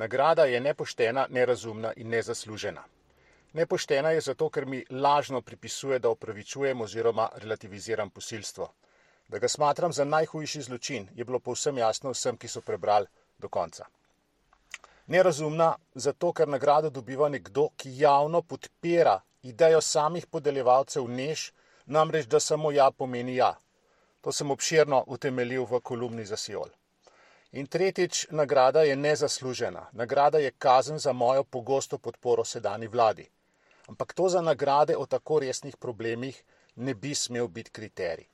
Nagrada je nepoštena, nerazumna in nezaslužena. Nepoštena je zato, ker mi lažno pripisuje, da opravičujem oziroma relativiziram posilstvo. Da ga smatram za najhujši zločin, je bilo povsem jasno vsem, ki so prebrali do konca. Nerazumna zato, ker nagrado dobiva nekdo, ki javno podpira idejo samih podeljevalcev než, namreč da samo ja pomeni ja. To sem obširno utemeljil v kolumni za Siol. In tretjič, nagrada je nezaslužena. Nagrada je kazen za mojo pogosto podporo sedani vladi. Ampak to za nagrade o tako resnih problemih ne bi smel biti kriterij.